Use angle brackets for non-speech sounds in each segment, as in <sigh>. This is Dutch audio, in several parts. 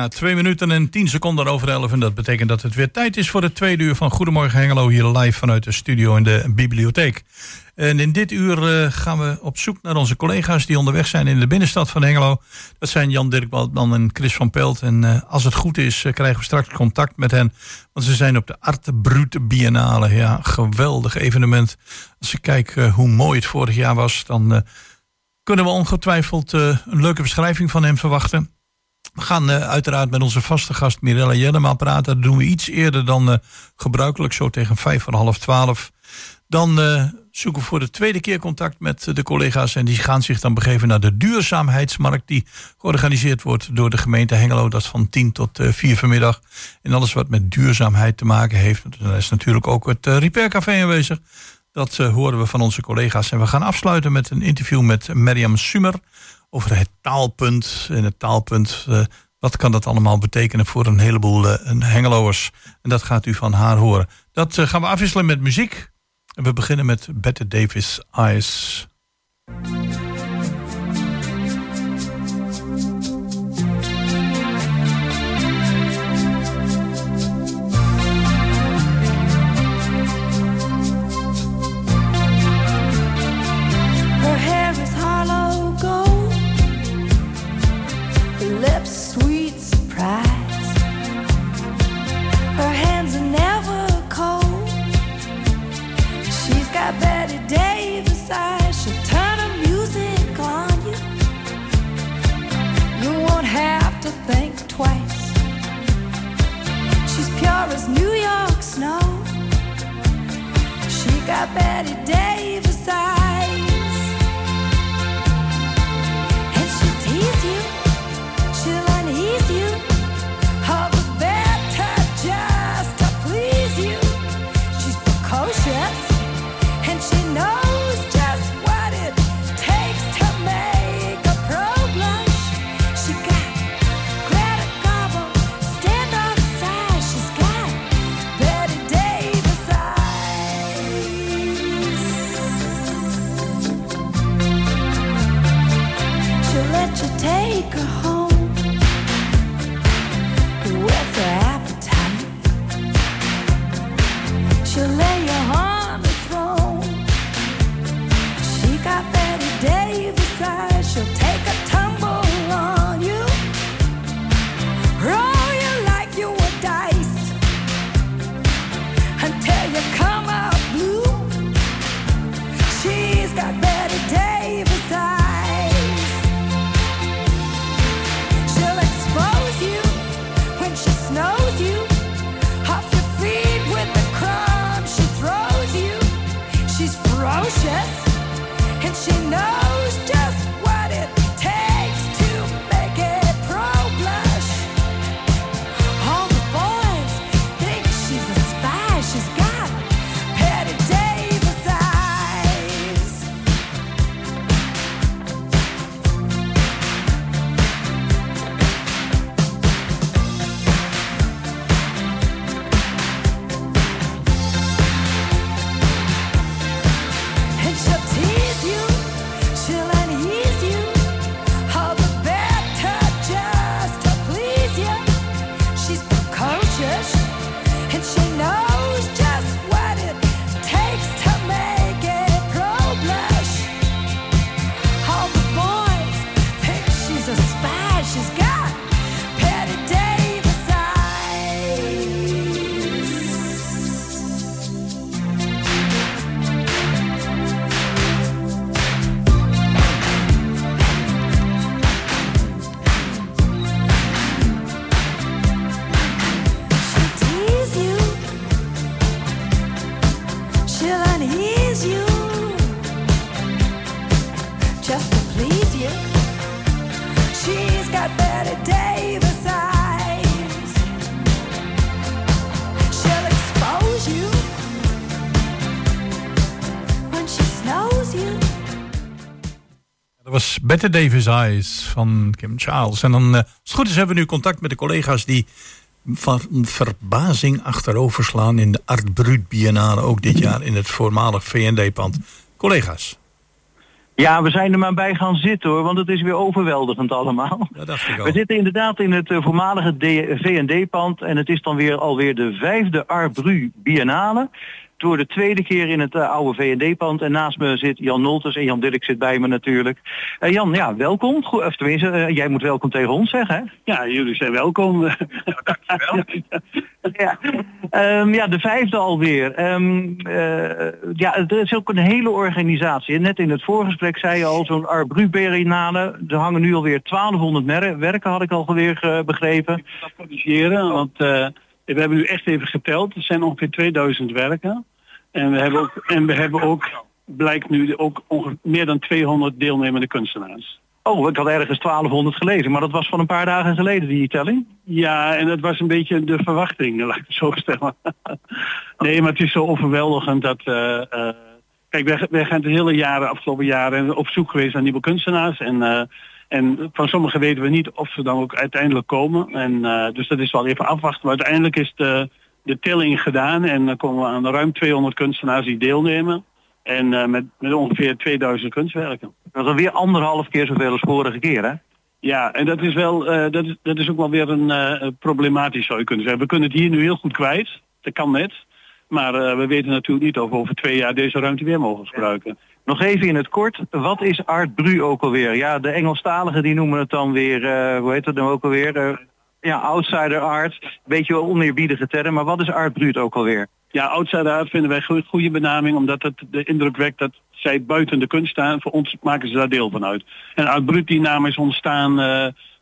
Ja, twee minuten en tien seconden over elf. En dat betekent dat het weer tijd is voor het tweede uur van Goedemorgen Hengelo. Hier live vanuit de studio in de bibliotheek. En in dit uur uh, gaan we op zoek naar onze collega's die onderweg zijn in de binnenstad van Hengelo. Dat zijn Jan Dirk Waldman en Chris van Pelt. En uh, als het goed is, uh, krijgen we straks contact met hen. Want ze zijn op de Arte Brute Biennale. Ja, geweldig evenement. Als ik kijk hoe mooi het vorig jaar was, dan kunnen we ongetwijfeld een leuke beschrijving van hem verwachten. We gaan uh, uiteraard met onze vaste gast Mirella Jellema praten. Dat doen we iets eerder dan uh, gebruikelijk, zo tegen vijf voor half twaalf. Dan uh, zoeken we voor de tweede keer contact met de collega's. En die gaan zich dan begeven naar de duurzaamheidsmarkt. Die georganiseerd wordt door de gemeente Hengelo. Dat is van 10 tot 4 vanmiddag. En alles wat met duurzaamheid te maken heeft. Er is natuurlijk ook het Repair Café aanwezig. Dat horen we van onze collega's. En we gaan afsluiten met een interview met Miriam Sumer over het taalpunt. En het taalpunt, uh, wat kan dat allemaal betekenen voor een heleboel uh, hengeloers. En dat gaat u van haar horen. Dat uh, gaan we afwisselen met muziek. En we beginnen met Bette Davis Eyes. Dat was Bette Davis Eyes van Kim Charles. En dan, uh, als het goed is, hebben we nu contact met de collega's die van verbazing achterover slaan in de Art Brut Biennale. Ook dit jaar in het voormalig VND-pand. Collega's. Ja, we zijn er maar bij gaan zitten hoor, want het is weer overweldigend allemaal. Dat dacht ik. We zitten inderdaad in het eh, voormalige V&D-pand en het is dan weer alweer de vijfde Arbru Biennale. Door de tweede keer in het eh, oude V&D-pand en naast me zit Jan Nolters en Jan Dirk zit bij me natuurlijk. Eh, Jan, ja, welkom. Goed, of tenminste, eh, jij moet welkom tegen ons zeggen hè? Ja, jullie zijn welkom. Ja, <laughs> Ehm, ja de vijfde alweer. Eh, ja, het is ook een hele organisatie. Net in het voorgesprek zei je al, zo'n Arbru-Berlinale. Er hangen nu alweer 1200 mer- werken, had ik alweer begrepen. dat corrigeren, want we hebben nu echt even geteld. Er zijn ongeveer 2000 werken. En we hebben ook, en we hebben ook blijkt nu ook ongeveer meer dan 200 deelnemende kunstenaars. Oh, ik had ergens 1200 gelezen, maar dat was van een paar dagen geleden, die telling. Ja, en dat was een beetje de verwachting, <laughs> laat ik het zo stellen. <laughs> nee, maar het is zo overweldigend dat... eh, eh, kijk, wij, wij gaan de hele jaren, afgelopen jaren op zoek geweest naar nieuwe kunstenaars. En, eh, en van sommigen weten we niet of ze dan ook uiteindelijk komen. En, eh, dus dat is wel even afwachten. Maar uiteindelijk is de, de telling gedaan en dan komen we aan ruim 200 kunstenaars die deelnemen. En eh, met, met ongeveer 2000 kunstwerken. Dat is alweer anderhalf keer zoveel als vorige keer, hè? Ja, en dat is wel, eh, dat, is, dat is ook wel weer een problematisch zou je kunnen zeggen. We kunnen het hier nu heel goed kwijt, dat kan net. Maar eh, we weten natuurlijk niet of we over twee jaar deze ruimte weer mogen gebruiken. Nog even in het kort, wat is Art Bru ook alweer? Ja, de Engelstaligen die noemen het dan weer, eh, hoe heet het nou ook alweer? Eh, ja, outsider art. Beetje wel oneerbiedige term, maar wat is Art Brut ook alweer? Ja, outsider art vinden wij een goede benaming, omdat het de indruk wekt dat zij buiten de kunst staan. Voor ons maken ze daar deel van uit. En Art Brut, die naam is ontstaan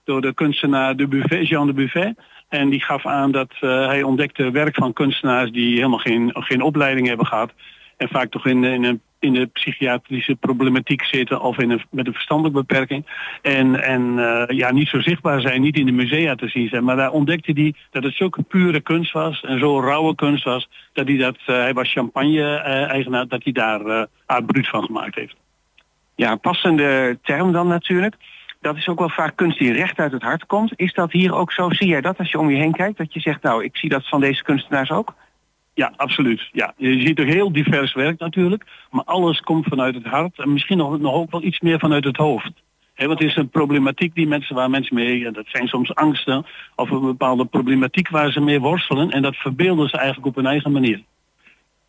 door de kunstenaar de Buffet, Jean de Buffet. En die gaf aan dat eh, hij ontdekte werk van kunstenaars die helemaal geen, geen opleiding hebben gehad. En vaak toch in, in, een, in de psychiatrische problematiek zitten of in een, met een verstandelijke beperking. En, en eh, ja, niet zo zichtbaar zijn, niet in de musea te zien zijn. Maar daar ontdekte hij dat het zulke pure kunst was en zo rauwe kunst was. Dat hij dat, eh, hij was champagne-eigenaar, dat hij daar Art Brut van gemaakt heeft. Ja, passende term dan natuurlijk. Dat is ook wel vaak kunst die recht uit het hart komt. Is dat hier ook zo? Zie jij dat als je om je heen kijkt? Dat je zegt, nou, ik zie dat van deze kunstenaars ook? Ja, absoluut. Ja, je ziet er heel divers werk natuurlijk, maar alles komt vanuit het hart en misschien nog, nog ook wel iets meer vanuit het hoofd. He, want is een problematiek die mensen, waar mensen mee, ja, dat zijn soms angsten of een bepaalde problematiek waar ze mee worstelen en dat verbeelden ze eigenlijk op hun eigen manier.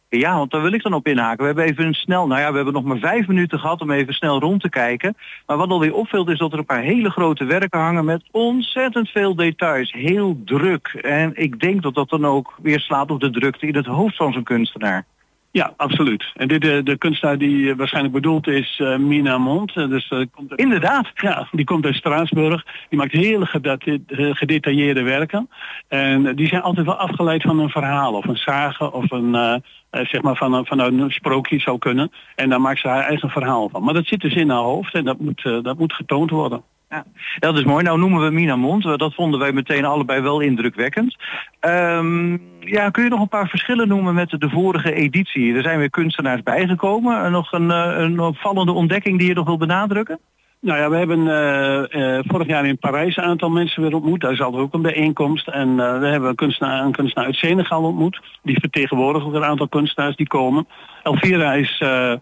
Ja, want daar wil ik dan op inhaken. We hebben even een snel, nou ja, we hebben nog maar vijf minuten gehad om even snel rond te kijken. Maar wat alweer opvalt is dat er een paar hele grote werken hangen met ontzettend veel details. Heel druk. En ik denk dat dat dan ook weer slaat op de drukte in het hoofd van zo'n kunstenaar. Ja, absoluut. En dit, de, de kunstenaar die eh, waarschijnlijk bedoeld is, eh, Mina Mond. eh, dus, eh, komt uit- Inderdaad. Ja, die komt uit Straatsburg. Die maakt hele gedate- eh, gedetailleerde werken. En eh, die zijn altijd wel afgeleid van een verhaal of een sage of een, eh, eh, zeg maar van vanuit een sprookje zou kunnen. En daar maakt ze haar eigen verhaal van. Maar dat zit dus in haar hoofd en dat moet, eh, dat moet getoond worden. Ja, dat is mooi. Nou noemen we Mina Mond. Eh, Dat vonden wij meteen allebei wel indrukwekkend. Ehm, ja, kun je nog een paar verschillen noemen met de vorige editie? Er zijn weer kunstenaars bijgekomen. En nog een, eh, een opvallende ontdekking die je nog wil benadrukken? Nou ja, we hebben eh, eh, vorig jaar in Parijs een aantal mensen weer ontmoet. Daar altijd ook een bijeenkomst. En eh, we hebben een kunstenaar, een kunstenaar uit Senegal ontmoet. Die vertegenwoordigt ook een aantal kunstenaars die komen. Elvira is eh,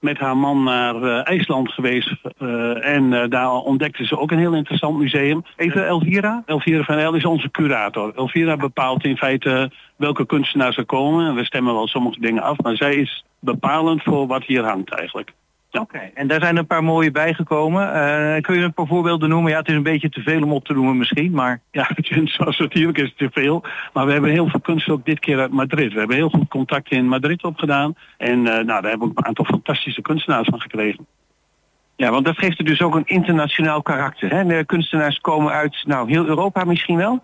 met haar man naar eh, IJsland geweest. eh, en eh, daar ontdekte ze ook een heel interessant museum. Even Elvira? Elvira van El is onze curator. Elvira bepaalt in feite welke kunstenaars er komen. En we stemmen wel sommige dingen af. Maar zij is bepalend voor wat hier hangt eigenlijk. Oké, en daar zijn een paar mooie bijgekomen. Eh, kun je een paar voorbeelden noemen? Ja, het is een beetje te veel om op te noemen misschien, maar... Ja, <laughs> zoals natuurlijk is het te veel. Maar we hebben heel veel kunst ook dit keer uit Madrid. We hebben heel goed contact in Madrid opgedaan. En eh, nou, daar hebben we een aantal fantastische kunstenaars van gekregen. Ja, want dat geeft er dus ook een internationaal karakter. Hè? De kunstenaars komen uit nou, heel Europa misschien wel.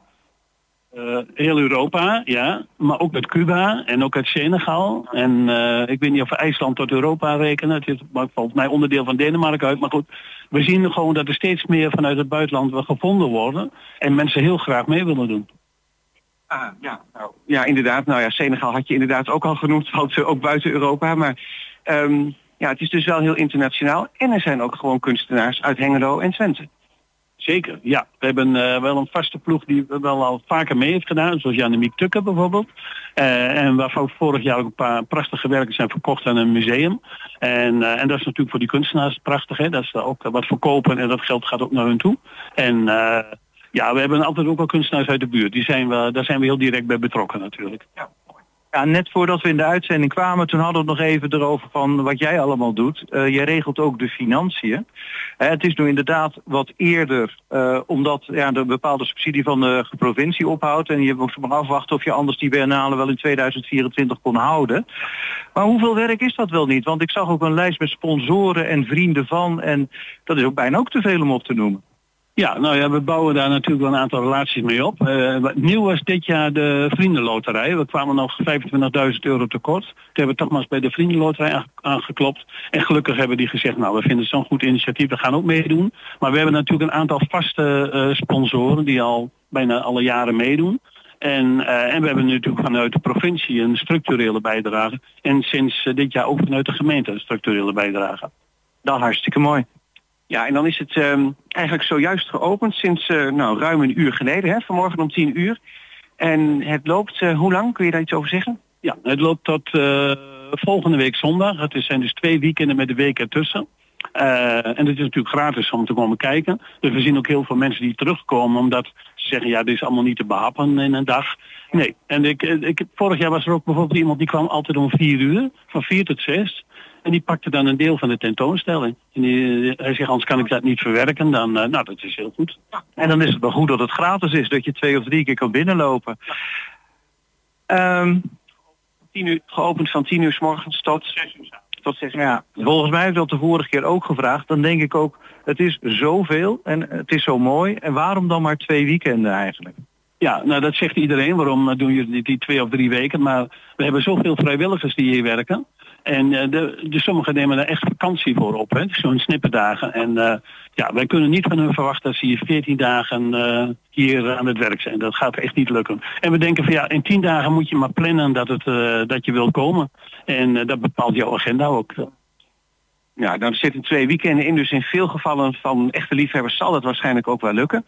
Eh, heel Europa, ja. Maar ook uit Cuba en ook uit Senegal. En eh, ik weet niet of we IJsland tot Europa rekenen. Het is volgens mij onderdeel van Denemarken uit. Maar goed, we zien gewoon dat er steeds meer vanuit het buitenland gevonden worden. En mensen heel graag mee willen doen. Ah, ja, nou, ja, inderdaad. Nou ja, Senegal had je inderdaad ook al genoemd, want eh, ook buiten Europa. Maar ehm, ja, het is dus wel heel internationaal. En er zijn ook gewoon kunstenaars uit Hengelo en Twente. Zeker, ja. We hebben eh, wel een vaste ploeg die wel al vaker mee heeft gedaan, zoals Jannemiek Tukker bijvoorbeeld. Uh, en waarvan vorig jaar ook een paar prachtige werken zijn verkocht aan een museum. En, uh, en dat is natuurlijk voor die kunstenaars prachtig, hè? dat ze ook wat verkopen en dat geld gaat ook naar hun toe. En ja, we hebben altijd ook wel kunstenaars uit de buurt. Die zijn we, daar zijn we heel direct bij betrokken natuurlijk. Ja. Ja, net voordat we in de uitzending kwamen, toen hadden we het nog even erover van wat jij allemaal doet. Uh, jij regelt ook de financiën. Uh, het is nu inderdaad wat eerder, uh, omdat ja, de bepaalde subsidie van de provincie ophoudt. En je moest maar afwachten of je anders die biennale wel in 2024 kon houden. Maar hoeveel werk is dat wel niet? Want ik zag ook een lijst met sponsoren en vrienden van. En dat is ook bijna ook te veel om op te noemen. Ja, nou ja, we bouwen daar natuurlijk wel een aantal relaties mee op. Uh, nieuw was dit jaar de Vriendenloterij. We kwamen nog 25.000 euro tekort. Toen hebben we toch maar eens bij de Vriendenloterij aangeklopt. En gelukkig hebben die gezegd, nou, we vinden het zo'n goed initiatief, we gaan ook meedoen. Maar we hebben natuurlijk een aantal vaste uh, sponsoren die al bijna alle jaren meedoen. En, uh, en we hebben natuurlijk vanuit de provincie een structurele bijdrage. En sinds dit jaar ook vanuit de gemeente een structurele bijdrage. Dat hartstikke mooi. Ja, en dan is het um, eigenlijk zojuist geopend sinds uh, nou, ruim een uur geleden, hè, vanmorgen om tien uur. En het loopt, uh, hoe lang? Kun je daar iets over zeggen? Ja, het loopt tot uh, volgende week zondag. Het zijn dus twee weekenden met de week ertussen. en het is natuurlijk gratis om te komen kijken. Dus we zien ook heel veel mensen die terugkomen omdat ze zeggen, ja, dit is allemaal niet te behappen in een dag. Nee, en ik, ik, vorig jaar was er ook bijvoorbeeld iemand die kwam altijd om vier uur, van vier tot zes. En die pakte dan een deel van de tentoonstelling. En die, hij zegt, anders kan ik dat niet verwerken. Dan, uh, nou, dat is heel goed. En dan is het wel goed dat het gratis is. Dat je twee of drie keer kan binnenlopen. Um, tien uur, geopend van tien uur s morgens tot zes uur. Tot zes uur. Ja, volgens mij ik dat de vorige keer ook gevraagd. Dan denk ik ook, het is zoveel en het is zo mooi. En waarom dan maar twee weekenden eigenlijk? Ja, nou dat zegt iedereen. Waarom doen jullie die twee of drie weken? Maar we hebben zoveel vrijwilligers die hier werken. En uh, de, sommigen nemen daar echt vakantie voor op, hè? zo'n snipperdagen. En uh, ja, wij kunnen niet van hun verwachten dat ze hier 14 dagen uh, hier aan het werk zijn. Dat gaat echt niet lukken. En we denken van ja, in 10 dagen moet je maar plannen dat, het, dat je wilt komen. En dat bepaalt jouw agenda ook. Ja, dan zitten twee weekenden in, dus in veel gevallen van echte liefhebbers zal dat waarschijnlijk ook wel lukken.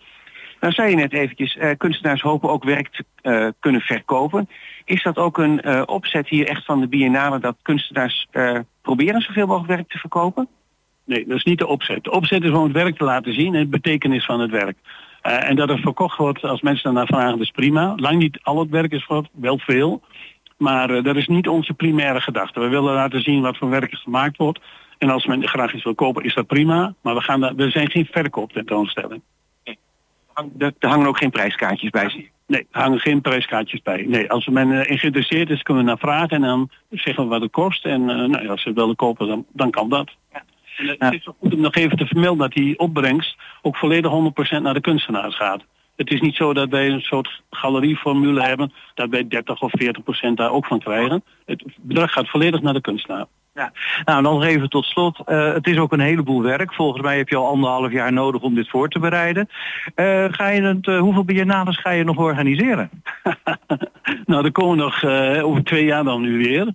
Nou zei je net eventjes, uh, kunstenaars hopen ook werk te uh, kunnen verkopen. Is dat ook een uh, opzet hier echt van de biennale dat kunstenaars proberen zoveel mogelijk werk te verkopen? Nee, dat is niet de opzet. De opzet is om het werk te laten zien en het betekenis van het werk. en dat er verkocht wordt als mensen daarnaar vragen, is prima. Lang niet al het werk is verkocht, wel veel. Maar dat is niet onze primaire gedachte. We willen laten zien wat voor werk er gemaakt wordt. En als men graag iets wil kopen, is dat prima. Maar we, gaan we zijn geen verkoop tentoonstelling. Er hangen ook geen prijskaartjes bij, zie Nee, er hangen geen prijskaartjes bij. Nee, als men uh, geïnteresseerd is, kunnen we naar vragen en dan zeggen we wat het kost. En uh, nou, ja, als ze willen kopen, dan, dan kan dat. Ja. En het ja. is goed om nog even te vermelden dat die opbrengst ook volledig 100% naar de kunstenaars gaat. Het is niet zo dat wij een soort galerieformule hebben, dat wij 30 of 40% daar ook van krijgen. Het bedrag gaat volledig naar de kunstenaar. Nou, dan even tot slot. Uh, het is ook een heleboel werk. Volgens mij heb je al anderhalf jaar nodig om dit voor te bereiden. Uh, ga je het, uh, hoeveel biennales ga je nog organiseren? <laughs> nou, er komen nog over twee jaar dan nu weer.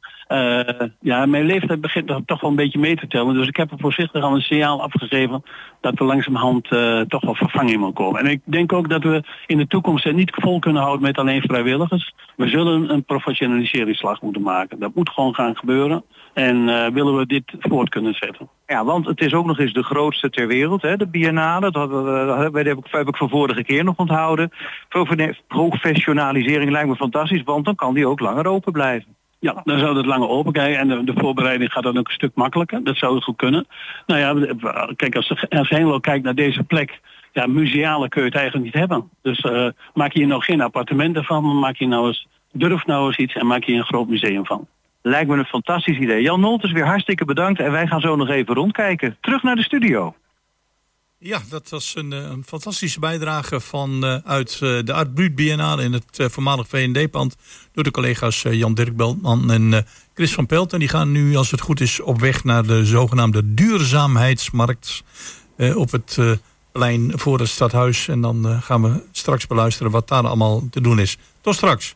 ja, mijn leeftijd begint toch wel een beetje mee te tellen. Dus ik heb er voorzichtig al een signaal afgegeven dat er langzamerhand toch wel vervanging moet komen. En ik denk ook dat we in de toekomst het niet vol kunnen houden met alleen vrijwilligers. We zullen een professionaliseringsslag moeten maken. Dat moet gewoon gaan gebeuren. En uh, willen we dit voort kunnen zetten. Ja, want het is ook nog eens de grootste ter wereld, hè, de Biennale. Dat, dat, heb, ik, heb ik van vorige keer nog onthouden. Professionalisering lijkt me fantastisch, want dan kan die ook langer open blijven. Ja, dan zou het langer open kijken en de, de, voorbereiding gaat dan ook een stuk makkelijker. Dat zou het goed kunnen. Nou ja, kijk, als, als Hengelo kijkt naar deze plek, ja, museale kun je het eigenlijk niet hebben. Dus uh, maak je hier nou geen appartementen van, maar maak je nou eens, durf nou eens iets en maak je een groot museum van. Lijkt me een fantastisch idee. Jan Noltens weer hartstikke bedankt en wij gaan zo nog even rondkijken. Terug naar de studio. Ja, dat was een, een fantastische bijdrage van uh, uit uh, de Biennale in het voormalig VND-pand door de collega's Jan Dirk Beltman en Chris van Pelt. En die gaan nu, als het goed is, op weg naar de zogenaamde duurzaamheidsmarkt op het plein voor het stadhuis. En dan gaan we straks beluisteren wat daar allemaal te doen is. Tot straks.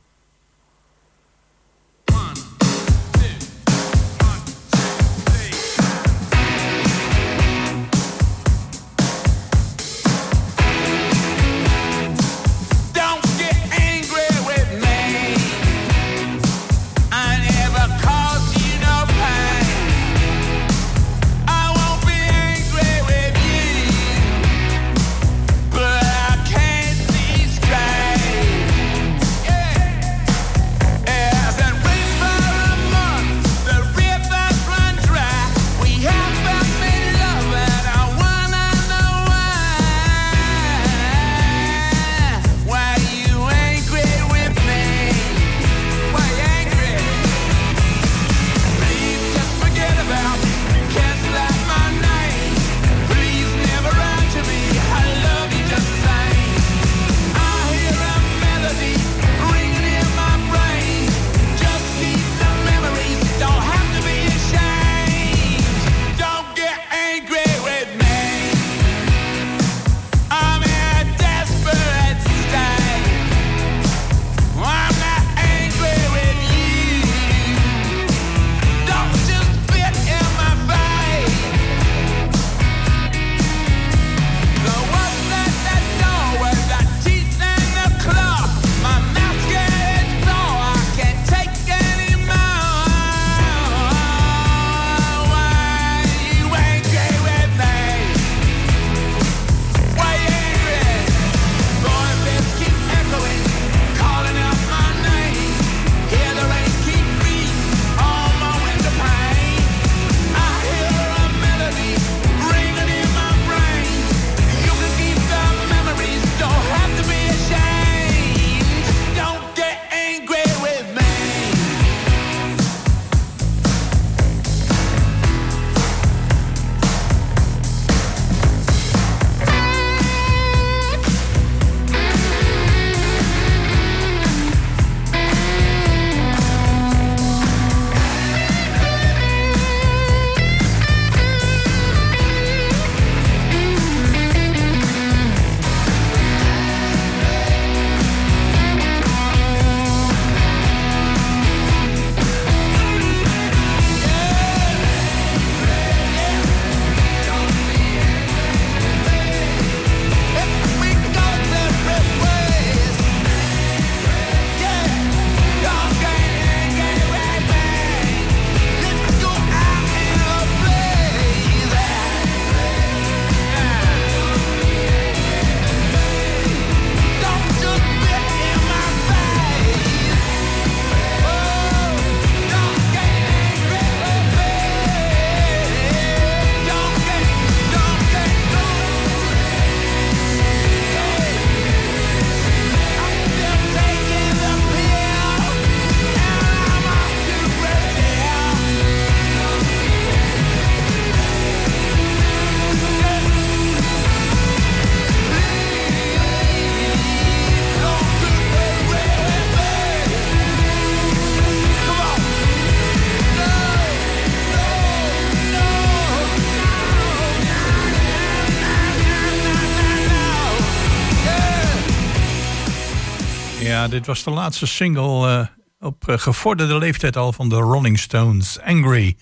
Dit was de laatste single uh, op uh, gevorderde leeftijd al van de Rolling Stones, Angry.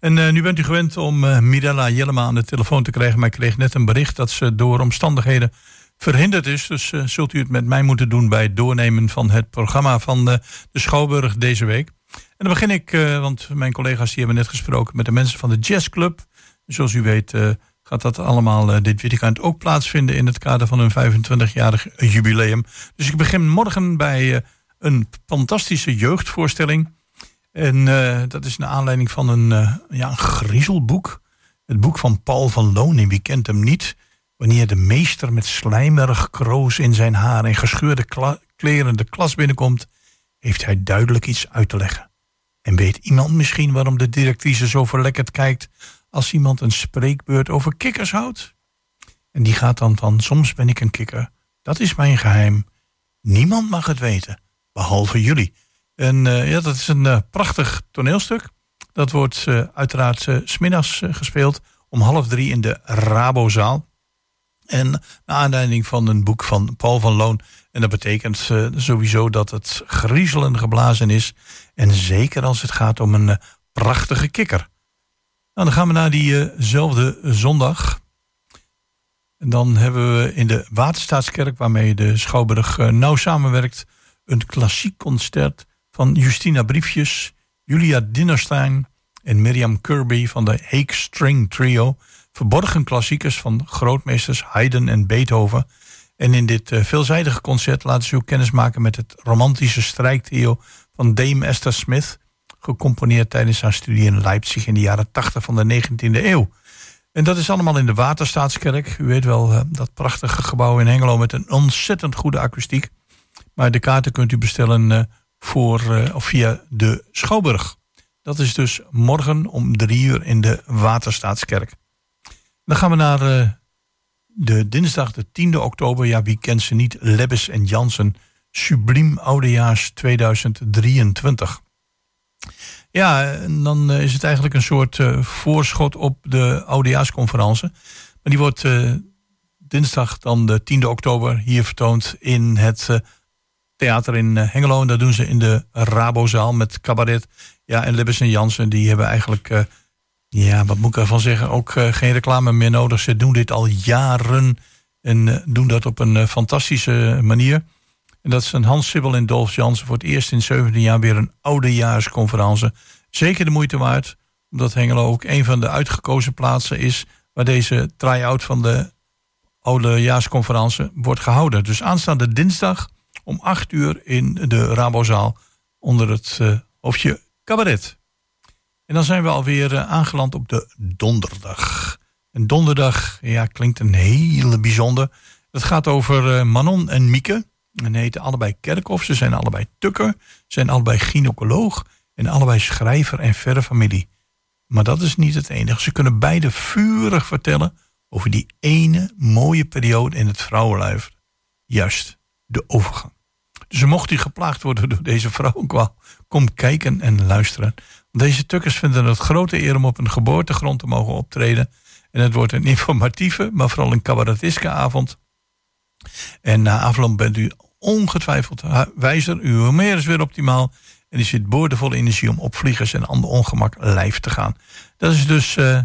En uh, nu bent u gewend om Mirella Jellema aan de telefoon te krijgen, maar ik kreeg net een bericht dat ze door omstandigheden verhinderd is. Dus zult u het met mij moeten doen bij het doornemen van het programma van de Schouwburg deze week. En dan begin ik, want mijn collega's die hebben net gesproken met de mensen van de Jazz Club. Zoals u weet gaat dat allemaal dit weekend ook plaatsvinden in het kader van hun 25-jarig jubileum. Dus ik begin morgen bij een fantastische jeugdvoorstelling. En uh, dat is naar aanleiding van een, ja, een griezelboek. Het boek van Paul van Loon, wie kent hem niet? Wanneer de meester met slijmerig kroos in zijn haar en gescheurde kleren de klas binnenkomt, heeft hij duidelijk iets uit te leggen. En weet iemand misschien waarom de directrice zo verlekkerd kijkt als iemand een spreekbeurt over kikkers houdt? En die gaat dan van, soms ben ik een kikker. Dat is mijn geheim. Niemand mag het weten behalve jullie. En uh, ja, dat is een uh, prachtig toneelstuk. Dat wordt uh, uiteraard smiddags gespeeld om half drie in de Rabozaal. En naar aanleiding van een boek van Paul van Loon. En dat betekent sowieso dat het griezelen geblazen is. En zeker als het gaat om een prachtige kikker. Nou, dan gaan we naar diezelfde zondag. En dan hebben we in de Waterstaatskerk, waarmee de Schouwburg nauw samenwerkt een klassiek concert van Justina Briefjes, Julia Dinnerstein en Miriam Kirby van de Hague String Trio. Verborgen klassiekers van grootmeesters Haydn en Beethoven. En in dit uh, veelzijdige concert laten ze ook kennis maken met het romantische strijktrio van Dame Esther Smith, gecomponeerd tijdens haar studie in Leipzig in de jaren 80 van de 19e eeuw. En dat is allemaal in de Waterstaatskerk. U weet wel, uh, dat prachtige gebouw in Hengelo met een ontzettend goede akoestiek. Maar de kaarten kunt u bestellen uh, voor, uh, of via de Schouwburg. Dat is dus morgen om drie uur in de Waterstaatskerk. Dan gaan we naar de dinsdag de 10e oktober. Ja, wie kent ze niet? Lebbes en Jansen. Subliem Oudejaars 2023. Ja, en dan is het eigenlijk een soort voorschot op de Oudejaarsconferentie. Maar die wordt dinsdag dan de 10e oktober hier vertoond in het theater in eh, Hengelo. En dat doen ze in de Rabozaal met cabaret. Ja, en Libbes en Jansen, die hebben eigenlijk, ja, wat moet ik ervan zeggen, ook geen reclame meer nodig. Ze doen dit al jaren en doen dat op een fantastische manier. En dat is een Hans Sibbel en Dolf Jansen voor het eerst in 17 jaar weer een oudejaarsconferentie. Zeker de moeite waard, omdat Hengelo ook een van de uitgekozen plaatsen is waar deze try-out van de oudejaarsconferentie wordt gehouden. Dus aanstaande dinsdag om acht uur in de Rabozaal onder het uh, hoofdje cabaret. En dan zijn we alweer uh, aangeland op de donderdag. En donderdag, ja, klinkt een hele bijzonder. Het gaat over uh, Manon en Mieke. En heten allebei Kerkhoff. Ze zijn allebei tukker. zijn allebei gynaecoloog. En allebei schrijver en verre familie. Maar dat is niet het enige. Ze kunnen beide vurig vertellen over die ene mooie periode in het vrouwenlijf. Juist, de overgang. Dus mocht u geplaagd worden door deze vrouw, kom kijken en luisteren. Deze tukkers vinden het grote eer om op een geboortegrond te mogen optreden. En het wordt een informatieve, maar vooral een cabareteske avond. En na afloop bent u ongetwijfeld wijzer. Uw humeur is weer optimaal. En u zit boordevol energie om op vliegers en ander ongemak lijf te gaan. Dat is dus uh,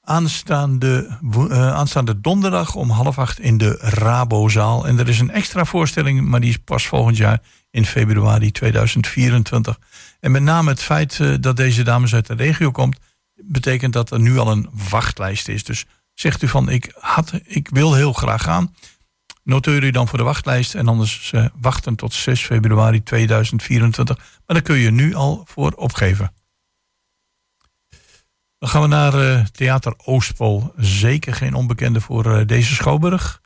aanstaande, uh, aanstaande donderdag om half acht in de Rabozaal. En er is een extra voorstelling, maar die is pas volgend jaar in februari 2024. En met name het feit uh, dat deze dames uit de regio komt, betekent dat er nu al een wachtlijst is. Dus zegt u van ik, had, ik wil heel graag gaan. Noteer u dan voor de wachtlijst en anders uh, wachten tot 6 februari 2024. Maar daar kun je nu al voor opgeven. Dan gaan we naar uh, Theater Oostpol. Zeker geen onbekende voor uh, deze Schouwburg.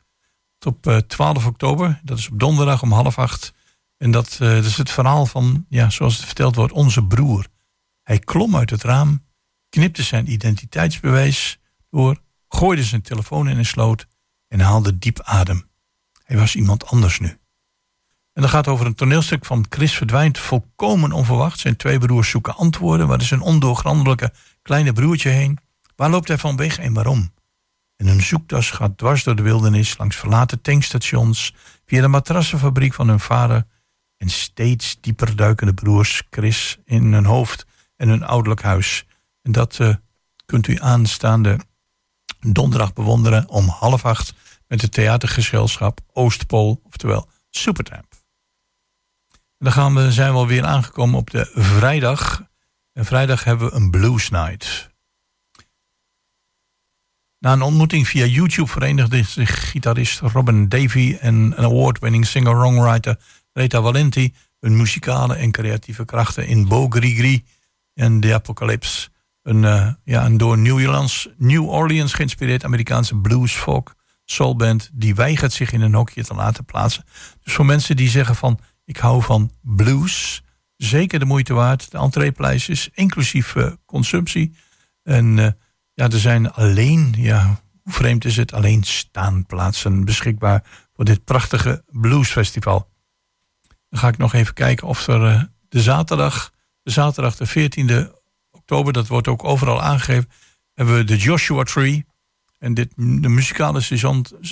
Op uh, 12 oktober, dat is op donderdag om half acht. En dat, dat, is het verhaal van, ja, zoals het verteld wordt, onze broer. Hij klom uit het raam, knipte zijn identiteitsbewijs door, gooide zijn telefoon in een sloot en haalde diep adem. Hij was iemand anders nu. En dat gaat over een toneelstuk van Chris verdwijnt volkomen onverwacht. Zijn twee broers zoeken antwoorden. Waar is een ondoorgrondelijke kleine broertje heen? Waar loopt hij van weg en waarom? En hun zoektas gaat dwars door de wildernis, langs verlaten tankstations, via de matrassenfabriek van hun vader en steeds dieper duikende broers Chris in hun hoofd en hun ouderlijk huis. En dat uh, kunt u aanstaande donderdag bewonderen om half acht met het theatergezelschap Oostpool, oftewel Supertramp. Dan gaan we, zijn we alweer aangekomen op de vrijdag. En vrijdag hebben we een blues night. Na een ontmoeting via YouTube verenigde zich gitarist Robin Davy en een award-winning singer-songwriter Rita Valenti hun muzikale en creatieve krachten in Bo Gris en The Apocalypse. Een, uh, ja, een door New Orleans, New Orleans geïnspireerd Amerikaanse blues, folk, soulband die weigert zich in een hokje te laten plaatsen. Dus voor mensen die zeggen van ik hou van blues, zeker de moeite waard. De entreeprijs is inclusief uh, consumptie. En uh, ja, er zijn alleen, ja, hoe vreemd is het, alleen staanplaatsen beschikbaar voor dit prachtige bluesfestival. Dan ga ik nog even kijken of er uh, de zaterdag, de zaterdag de 14e oktober, dat wordt ook overal aangegeven, hebben we de Joshua Tree. En dit, de muzikale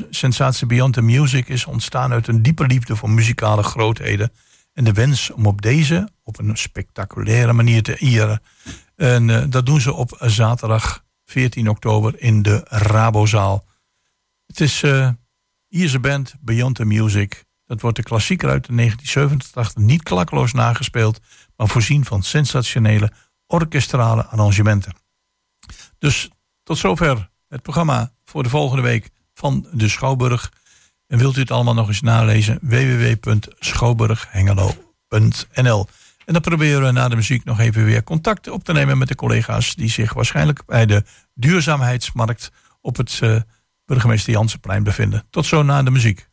sensatie Beyond the Music is ontstaan uit een diepe liefde voor muzikale grootheden. En de wens om op deze op een spectaculaire manier te ieren. En uh, dat doen ze op zaterdag 14 oktober in de Rabozaal. Het is uh, hier is een band Beyond the Music. Dat wordt de klassieker uit 1987 niet klakloos nagespeeld, maar voorzien van sensationele orkestrale arrangementen. Dus tot zover het programma voor de volgende week van de Schouwburg. En wilt u het allemaal nog eens nalezen? www.schouwburghengelo.nl En dan proberen we na de muziek nog even weer contact op te nemen met de collega's die zich waarschijnlijk bij de duurzaamheidsmarkt op het uh, burgemeester Jansenplein bevinden. Tot zo na de muziek.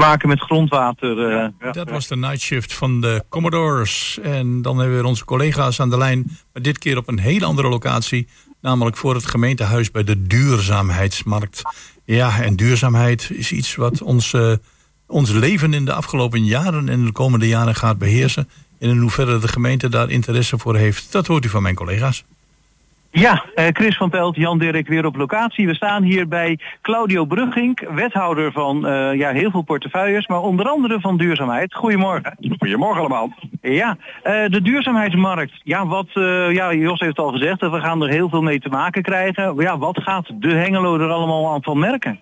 Maken met grondwater. eh. Dat was de night shift van de Commodores. En dan hebben we onze collega's aan de lijn. Maar dit keer op een hele andere locatie. Namelijk voor het gemeentehuis bij de duurzaamheidsmarkt. Ja, en duurzaamheid is iets wat ons, eh, ons leven in de afgelopen jaren en de komende jaren gaat beheersen. En in hoeverre de gemeente daar interesse voor heeft, dat hoort u van mijn collega's. Ja, eh, Chris van Pelt, Jan Dirk weer op locatie. We staan hier bij Claudio Brugging, wethouder van eh, ja, heel veel portefeuilles, maar onder andere van duurzaamheid. Goedemorgen. Goedemorgen allemaal. Ja, eh, de duurzaamheidsmarkt. Ja, wat, ja, Jos heeft al gezegd, dat we gaan er heel veel mee te maken krijgen. Ja, wat gaat de Hengelo er allemaal aan van merken?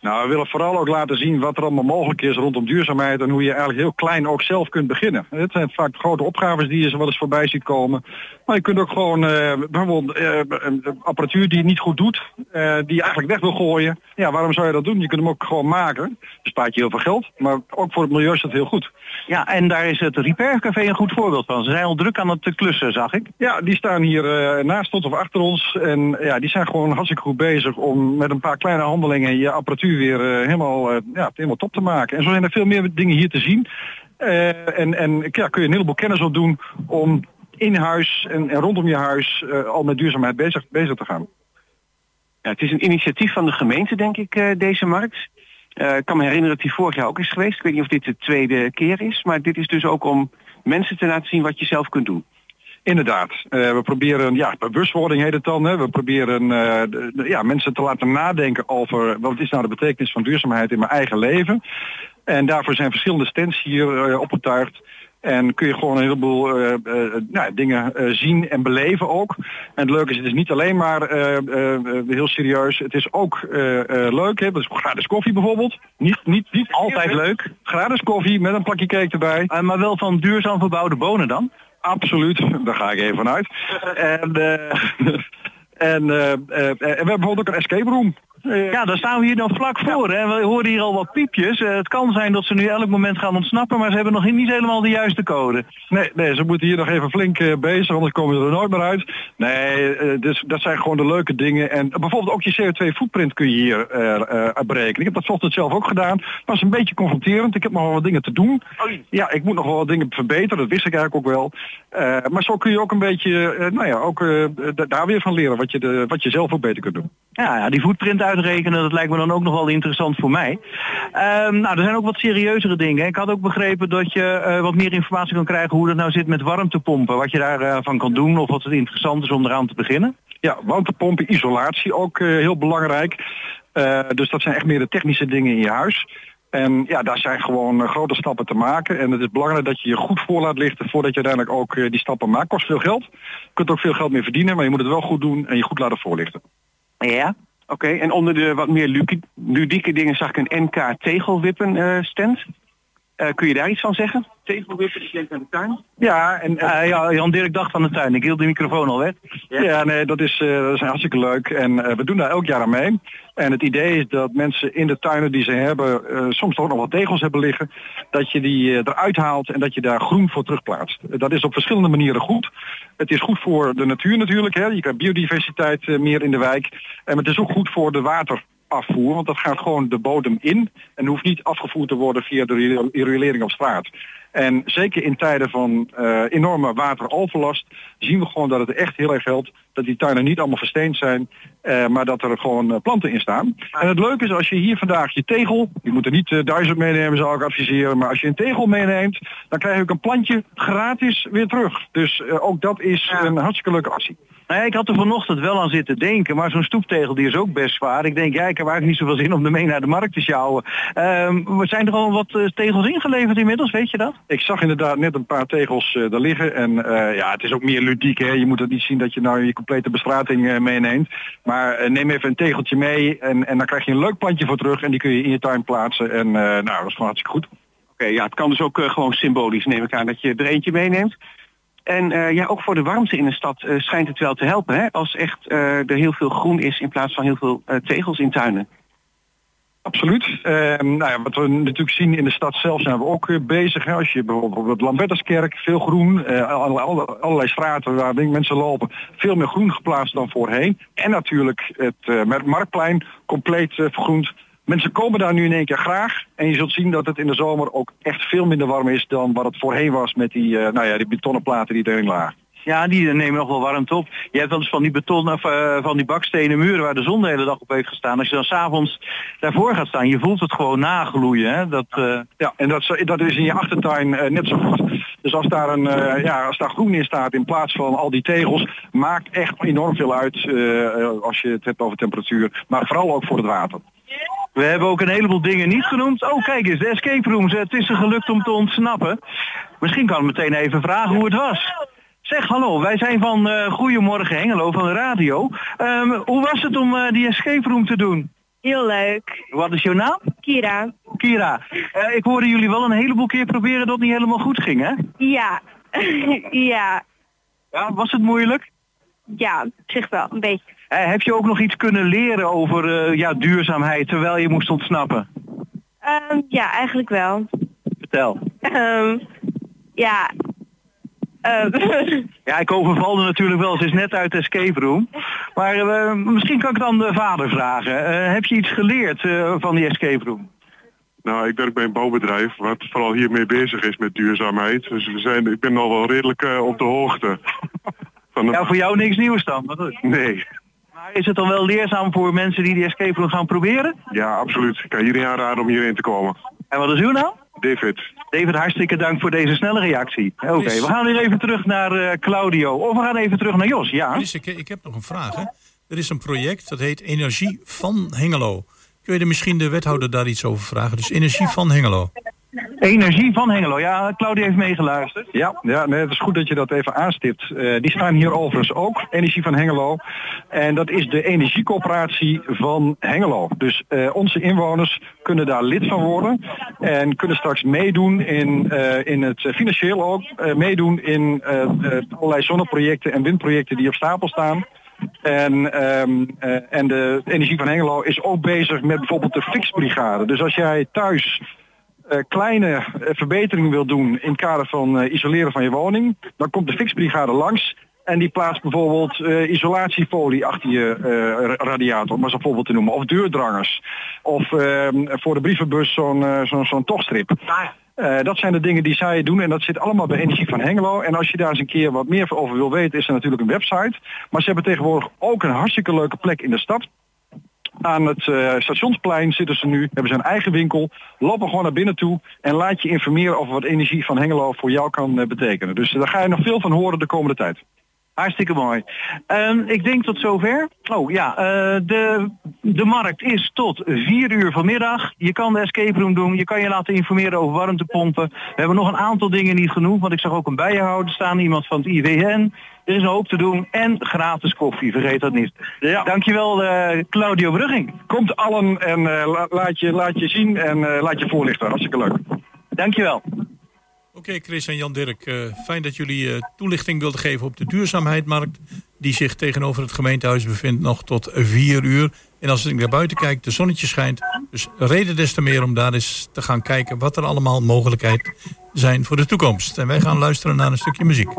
Nou, we willen vooral ook laten zien wat er allemaal mogelijk is rondom duurzaamheid en hoe je eigenlijk heel klein ook zelf kunt beginnen. Het zijn vaak grote opgaves die je wel eens voorbij ziet komen. Maar je kunt ook gewoon eh, bijvoorbeeld een apparatuur die het niet goed doet, eh, die je eigenlijk weg wil gooien. Ja, waarom zou je dat doen? Je kunt hem ook gewoon maken. Bespaart je heel veel geld, maar ook voor het milieu is dat heel goed. Ja, en daar is het Repair Café een goed voorbeeld van. Ze zijn al druk aan het klussen, zag ik. Ja, die staan hier naast ons of achter ons. En ja, die zijn gewoon hartstikke goed bezig om met een paar kleine handelingen je apparatuur weer helemaal, ja, helemaal top te maken. En zo zijn er veel meer dingen hier te zien. En en ja, kun je een heleboel kennis opdoen om in huis en, en rondom je huis eh, al met duurzaamheid bezig, bezig te gaan. Ja, het is een initiatief van de gemeente, denk ik, eh, deze markt. Eh, ik kan me herinneren dat die vorig jaar ook is geweest. Ik weet niet of dit de tweede keer is, maar dit is dus ook om mensen te laten zien wat je zelf kunt doen. Inderdaad. We proberen, ja, bewustwording heet het dan. Hè. We proberen de- de- ja, mensen te laten nadenken over wat is nou de betekenis van duurzaamheid in mijn eigen leven. En daarvoor zijn verschillende stands hier opgetuigd. En kun je gewoon een heleboel eh, eh, nou, dingen eh, zien en beleven ook. En het leuke is, het is niet alleen maar heel serieus. Het is ook leuk. Hè? Dat is gratis koffie bijvoorbeeld. Niet, niet, niet Altijd leuk. Gratis koffie met een plakje cake erbij. Maar wel van duurzaam verbouwde bonen dan? Absoluut, <laughs> daar ga ik even vanuit. <laughs> En, <laughs> en, en we hebben bijvoorbeeld ook een escape room. Eh, Ja, daar staan we hier dan vlak voor. Hè. We horen hier al wat piepjes. Eh, het kan zijn dat ze nu elk moment gaan ontsnappen, maar ze hebben nog niet helemaal de juiste code. Nee, nee, ze moeten hier nog even flink eh, bezig, anders komen ze er nooit meer uit. Nee, dus dat zijn gewoon de leuke dingen. En bijvoorbeeld ook je CO2-footprint kun je hier berekenen. Ik heb dat vanochtend zelf ook gedaan. Het was een beetje confronterend. Ik heb nog wel wat dingen te doen. Ja, ik moet nog wel wat dingen verbeteren. Dat wist ik eigenlijk ook wel. Maar zo kun je ook een beetje, nou ja, ook da- daar weer van leren wat je, de, wat je zelf ook beter kunt doen. Ja, ja, die footprint uitrekenen, dat lijkt me dan ook nog wel interessant voor mij. Ehm, nou, er zijn ook wat serieuzere dingen. Ik had ook begrepen dat je eh, wat meer informatie kan krijgen hoe dat nou zit met warmtepompen. Wat je daarvan van kan doen of wat het interessant is om eraan te beginnen. Ja, warmtepompen, isolatie ook eh, heel belangrijk. Eh, dus dat zijn echt meer de technische dingen in je huis. En ja, daar zijn gewoon eh, grote stappen te maken. En het is belangrijk dat je je goed voor laat lichten voordat je uiteindelijk ook eh, die stappen maakt. Kost veel geld. Je kunt ook veel geld mee verdienen, maar je moet het wel goed doen en je goed laten voorlichten. Ja. Oké, en onder de wat meer ludieke dingen zag ik een NK tegelwippen eh, stand. Eh, kun je daar iets van zeggen? Tegelwippen, ik denk aan de tuin. Ja, en Eh, ja, Jan Dirk dacht van de tuin. Ik hield de microfoon al weg. Ja, nee, dat is, eh, dat is hartstikke leuk. En we doen daar elk jaar aan mee. En het idee is dat mensen in de tuinen die ze hebben, soms toch nog wat tegels hebben liggen, dat je die eruit haalt en dat je daar groen voor terugplaatst. Dat is op verschillende manieren goed. Het is goed voor de natuur natuurlijk. Hè. Je krijgt biodiversiteit meer in de wijk. En het is ook goed voor de waterafvoer, want dat gaat gewoon de bodem in en hoeft niet afgevoerd te worden via de riolering op straat. En zeker in tijden van eh, enorme wateroverlast zien we gewoon dat het echt heel erg helpt dat die tuinen niet allemaal versteend zijn, eh, maar dat er gewoon eh, planten in staan. En het leuke is als je hier vandaag je tegel, je moet er niet duizend meenemen zou ik adviseren, maar als je een tegel meeneemt, dan krijg je ook een plantje gratis weer terug. Dus ook dat is een hartstikke leuke actie. Nou ja, ik had er vanochtend wel aan zitten denken, maar zo'n stoeptegel die is ook best zwaar. Ik denk, ja, ik heb eigenlijk niet zoveel zin om ermee naar de markt te sjouwen. Ehm, maar zijn er al wat eh, tegels ingeleverd inmiddels, weet je dat? Ik zag inderdaad net een paar tegels eh daar liggen. En eh, ja, het is ook meer ludiek. Hè. Je moet het niet zien dat je nou je complete bestrating eh, meeneemt. Maar neem even een tegeltje mee en, en dan krijg je een leuk plantje voor terug. En die kun je in je tuin plaatsen. En eh, nou, dat is gewoon hartstikke goed. Oké, ja, het kan dus ook gewoon symbolisch, neem ik aan, dat je er eentje meeneemt. En eh, ja, ook voor de warmte in de stad eh, schijnt het wel te helpen, hè? Als echt eh, er heel veel groen is in plaats van heel veel tegels in tuinen. Absoluut. Ehm, nou ja, wat we natuurlijk zien in de stad zelf zijn we ook bezig. Hè. Als je bijvoorbeeld op het Lambertuskerk, veel groen, alle- alle- allerlei straten waar mensen lopen, veel meer groen geplaatst dan voorheen. En natuurlijk het Marktplein compleet vergroend Mensen komen daar nu in één keer graag. En je zult zien dat het in de zomer ook echt veel minder warm is dan wat het voorheen was met die, eh, nou ja, die betonnen platen die erin lagen. Ja, die nemen nog wel warmte op. Je hebt wel eens van die beton of eh, van die bakstenen muren waar de zon de hele dag op heeft gestaan. Als je dan s'avonds daarvoor gaat staan, je voelt het gewoon nagloeien. Hè? Dat, eh, Ja, en dat, is- dat is in je achtertuin net zo goed. Dus als daar, een, ja, als daar groen in staat in plaats van al die tegels, maakt echt enorm veel uit als je het hebt over temperatuur. Maar vooral ook voor het water. We hebben ook een heleboel dingen niet genoemd. Oh, kijk eens, de escape rooms. Het is er gelukt om te ontsnappen. Misschien kan ik meteen even vragen hoe het was. Zeg, hallo, wij zijn van eh Goedemorgen Hengelo van de radio. Ehm, hoe was het om eh, die escape room te doen? Heel leuk. Wat is jouw naam? Kira. Kira. Eh, ik hoorde jullie wel een heleboel keer proberen dat het niet helemaal goed ging, hè? Ja. <laughs> ja. Ja, was het moeilijk? Ja, op zich wel, een beetje. Eh, heb je ook nog iets kunnen leren over eh, ja, duurzaamheid terwijl je moest ontsnappen? Ehm, ja, eigenlijk wel. Vertel. Ehm, ja. Ehm, <laughs> Ja, ik overvalde natuurlijk wel. Ze is net uit de escape room. Maar eh, misschien kan ik dan de vader vragen. Eh, heb je iets geleerd eh, van die escape room? Nou, ik werk bij een bouwbedrijf wat vooral hiermee bezig is met duurzaamheid. Dus we zijn, ik ben al wel redelijk op de hoogte. <laughs> Van de- Ja, voor jou niks nieuws dan. Wat is- Nee, Maar is het dan wel leerzaam voor mensen die die escape room gaan proberen? ja, absoluut. Ik kan iedereen aanraden om hierheen te komen. En wat is uw naam? David. David, hartstikke dank voor deze snelle reactie. Oké, we gaan weer even terug naar eh, Claudio. Of we gaan even terug naar Jos, ja? Chris, ik, ik heb nog een vraag. Hè. Er is een project dat heet Energie van Hengelo. Kun je er misschien de wethouder daar iets over vragen? Dus Energie van Hengelo. Energie van Hengelo. Ja, Claudio heeft meegeluisterd. Ja, ja het is goed dat je dat even aanstipt. Eh, die staan hier overigens ook, Energie van Hengelo. En dat is de energiecoöperatie van Hengelo. Dus eh, onze inwoners kunnen daar lid van worden. En kunnen straks meedoen in, eh, in het financieel ook. meedoen in allerlei zonneprojecten en windprojecten die op stapel staan. En, ehm, eh, en de Energie van Hengelo is ook bezig met bijvoorbeeld de fixbrigade. Dus als jij thuis kleine eh, verbeteringen wil doen in het kader van eh, isoleren van je woning, dan komt de fixbrigade langs en die plaatst bijvoorbeeld eh, isolatiefolie achter je eh, ra- radiator, om maar zo'n voorbeeld te noemen, of deurdrangers, of ehm, voor de brievenbus zo'n eh, zo'n zo'n tochtstrip. Eh, dat zijn de dingen die zij doen en dat zit allemaal bij Energie van Hengelo. En als je daar eens een keer wat meer over wil weten, is er natuurlijk een website. Maar ze hebben tegenwoordig ook een hartstikke leuke plek in de stad. Aan het eh, stationsplein zitten ze nu, hebben ze een eigen winkel. Lopen gewoon naar binnen toe en laat je informeren over wat energie van Hengelo voor jou kan eh, betekenen. Dus daar ga je nog veel van horen de komende tijd. Hartstikke mooi. Ehm, ik denk tot zover. Oh ja, eh, de, de markt is tot 4 uur vanmiddag. Je kan de escape room doen. Je kan je laten informeren over warmtepompen. We hebben nog een aantal dingen niet genoemd. Want ik zag ook een bijenhouder staan. Iemand van het IWN. Er is een hoop te doen. En gratis koffie. Vergeet dat niet. Ja. Dankjewel eh, Claudio Brugging. Komt allen en eh, la- laat, je, laat je zien en laat je voorlichten. Hartstikke leuk. Dankjewel. Oké, Chris en Jan-Dirk. eh, fijn dat jullie eh, toelichting wilden geven op de duurzaamheidmarkt. Die zich tegenover het gemeentehuis bevindt nog tot 4 uur. En als ik naar buiten kijk, de zonnetje schijnt. Dus reden des te meer om daar eens te gaan kijken wat er allemaal mogelijkheid zijn voor de toekomst. En wij gaan luisteren naar een stukje muziek.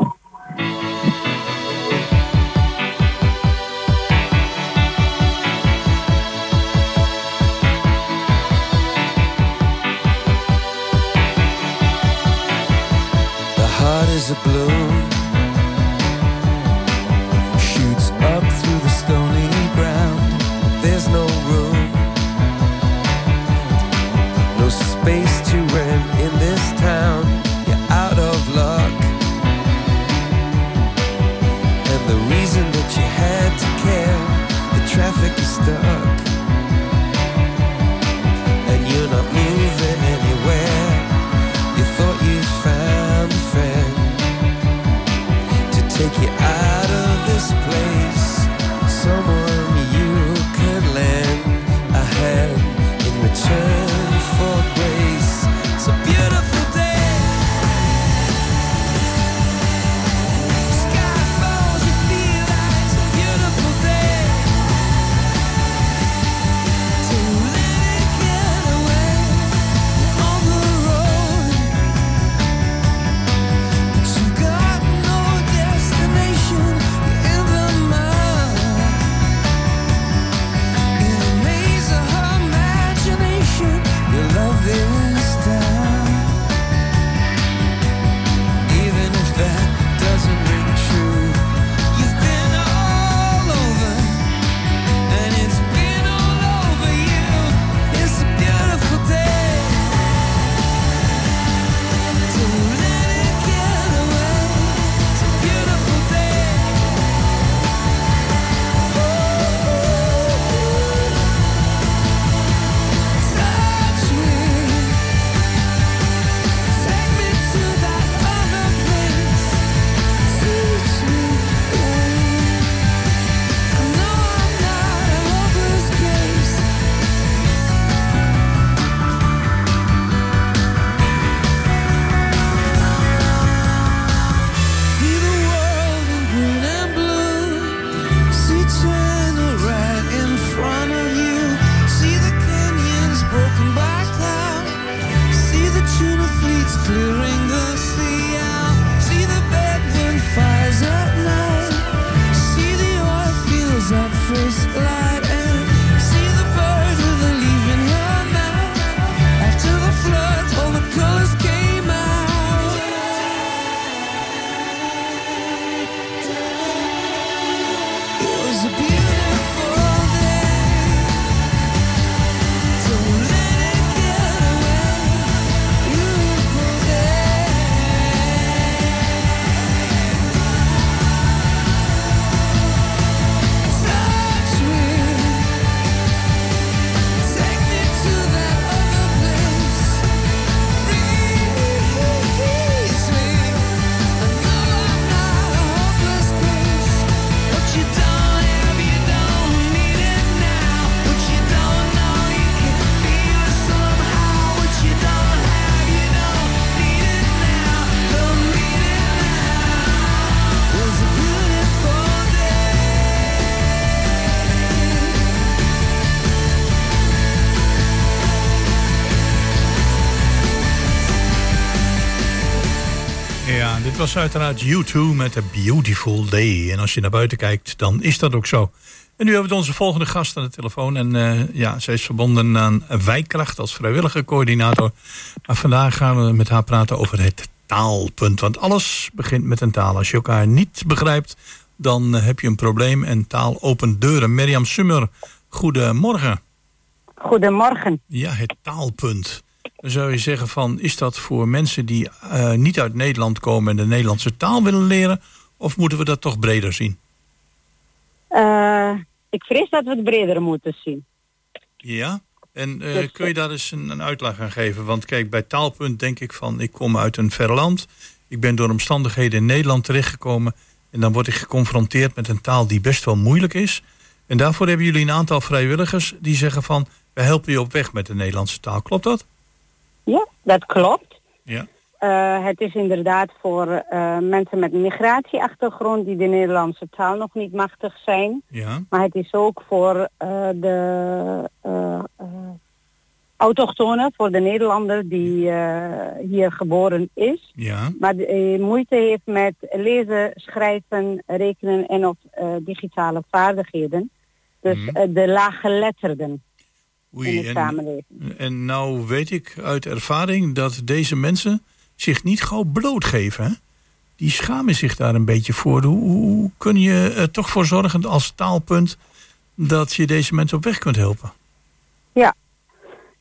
Was uiteraard U2 met A Beautiful Day. En als je naar buiten kijkt, dan is dat ook zo. En nu hebben we onze volgende gast aan de telefoon. En eh, ja, zij is verbonden aan Wijkracht als vrijwillige coördinator. Maar vandaag gaan we met haar praten over het taalpunt. Want alles begint met een taal. Als je elkaar niet begrijpt, dan eh, heb je een probleem. En taal opent deuren. Mirjam Summer, goedemorgen. Goedemorgen. Ja, het taalpunt. Dan zou je zeggen van, is dat voor mensen die eh, niet uit Nederland komen... en de Nederlandse taal willen leren? Of moeten we dat toch breder zien? Eh, ik vrees dat we het breder moeten zien. Ja? En eh, Dus, kun je daar eens een, een uitleg aan geven? Want kijk, bij taalpunt denk ik van... ik kom uit een ver land. Ik ben door omstandigheden in Nederland terechtgekomen... en dan word ik geconfronteerd met een taal die best wel moeilijk is. En daarvoor hebben jullie een aantal vrijwilligers... die zeggen van, we helpen je op weg met de Nederlandse taal. Klopt dat? Ja, dat klopt. Ja. Eh, het is inderdaad voor eh, mensen met een migratieachtergrond die de Nederlandse taal nog niet machtig zijn. Ja. Maar het is ook voor eh, de autochtonen, voor de Nederlander die hier geboren is. Ja. Maar de, eh, moeite heeft met lezen, schrijven, rekenen en of digitale vaardigheden. Dus Mhm. de laaggeletterden in Oei, de en, samenleving. en nou weet ik uit ervaring dat deze mensen zich niet gauw blootgeven. Hè? Die schamen zich daar een beetje voor. Hoe, hoe kun je er toch voor zorgen als taalpunt dat je deze mensen op weg kunt helpen? Ja.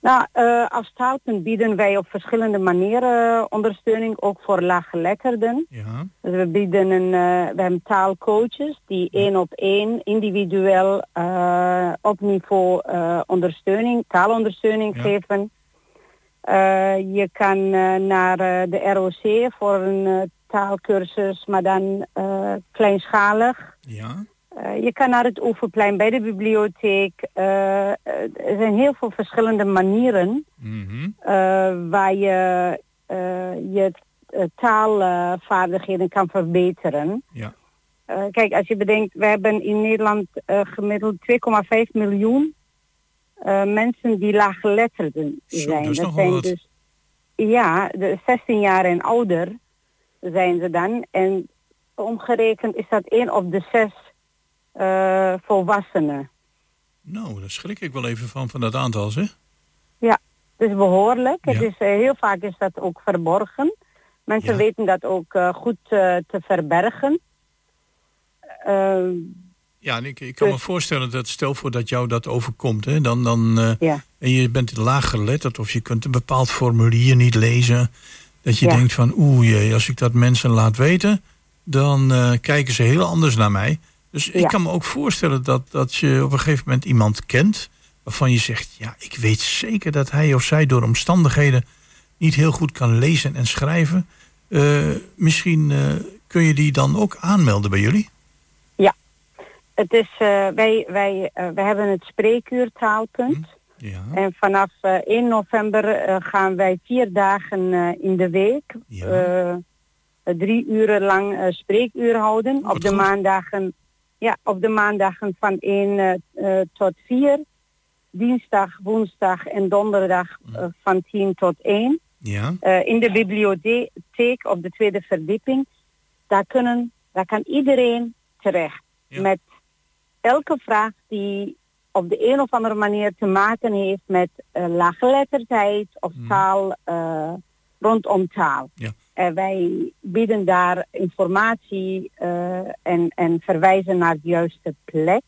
Nou, eh, als taalpunt bieden wij op verschillende manieren ondersteuning, ook voor laaggeletterden. Ja. Dus we bieden een, eh, we hebben taalcoaches die één op één individueel eh, op niveau eh, ondersteuning, taalondersteuning Ja. geven. Eh, je kan eh, naar eh, de ROC voor een eh, taalkursus, maar dan eh, kleinschalig. Ja. Eh, je kan naar het oefenplein bij de bibliotheek. Eh, eh, er zijn heel veel verschillende manieren waar je je taalvaardigheden kan verbeteren. Ja. kijk, als je bedenkt, we hebben in Nederland gemiddeld 2,5 miljoen mensen die laaggeletterden zijn. Dat zijn dus ja, de 16 jaar en ouder zijn ze dan. En omgerekend is dat één op de zes. Eh, volwassenen. Nou, daar schrik ik wel even van, van dat aantal, zeg. Ja, het is behoorlijk. Het is, eh, heel vaak is dat ook verborgen. Mensen weten dat ook eh, goed te verbergen. Ehm, ja, en ik, ik kan me dus- voorstellen dat stel voor dat jou dat overkomt, hè, dan, dan en je bent laag geletterd of je kunt een bepaald formulier niet lezen. Dat je denkt van oeh als ik dat mensen laat weten, dan kijken ze heel anders naar mij. Dus ik Ja. kan me ook voorstellen dat, dat je op een gegeven moment iemand kent waarvan je zegt, ja, ik weet zeker dat hij of zij door omstandigheden niet heel goed kan lezen en schrijven. Eh, misschien eh, kun je die dan ook aanmelden bij jullie? Het is, eh, wij, wij, wij hebben het spreekuurtaalpunt. Ja, En vanaf eh, 1 november gaan wij vier dagen in de week Ja. drie uren lang spreekuur houden. Wat op de maandagen, ja, op de maandagen van 1 eh, eh, tot 4. Dinsdag, woensdag en donderdag eh, van 10 tot 1. ja, in de bibliotheek op de tweede verdieping. Daar, kunnen, daar kan iedereen terecht. Ja. Met elke vraag die op de een of andere manier te maken heeft met laaggeletterdheid of Mhm. taal rondom taal. Ja. En wij bieden daar informatie eh, en, en verwijzen naar de juiste plek.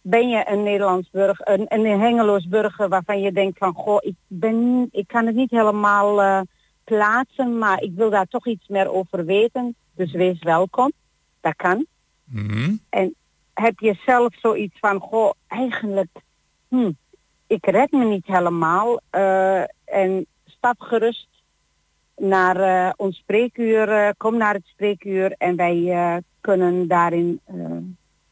Ben je een Nederlands burger, een, een Hengeloos burger waarvan je denkt van goh, ik ben, ik kan het niet helemaal eh, plaatsen, maar ik wil daar toch iets meer over weten. Dus wees welkom. Dat kan. Mhm. En heb je zelf zoiets van, goh, eigenlijk, hm, ik red me niet helemaal. eh, en stap gerust naar eh, ons spreekuur, eh, kom naar het spreekuur en wij eh, kunnen daarin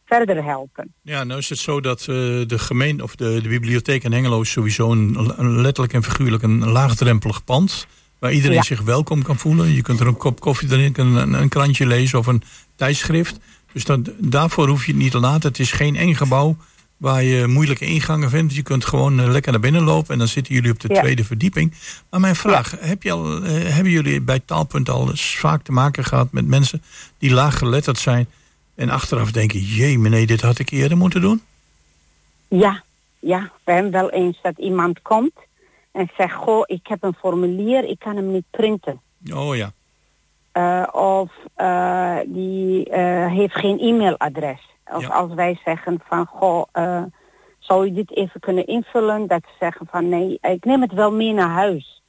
verder helpen. Ja, nou is het zo dat de gemeente of de, de bibliotheek in Hengelo is sowieso een, letterlijk en figuurlijk een laagdrempelig pand. Waar iedereen Ja. zich welkom kan voelen. Je kunt er een kop koffie drinken, een, een krantje lezen of een tijdschrift. Dus dat, daarvoor hoef je het niet te laten. Het is geen eng gebouw. Waar je moeilijke ingangen vindt. Je kunt gewoon eh, lekker naar binnen lopen en dan zitten jullie op de Ja. tweede verdieping. Maar mijn vraag, heb je al, eh, hebben jullie bij Taalpunt al eens vaak te maken gehad met mensen die laag geletterd zijn en achteraf denken, jee meneer, dit had ik eerder moeten doen? Ja, ja. We hebben wel eens dat iemand komt en zegt, goh, ik heb een formulier, ik kan hem niet printen. Oh ja. Eh, of die heeft geen e-mailadres. Of Ja. als wij zeggen van, goh, eh, zou je dit even kunnen invullen? Dat ze zeggen van, nee, ik neem het wel mee naar huis.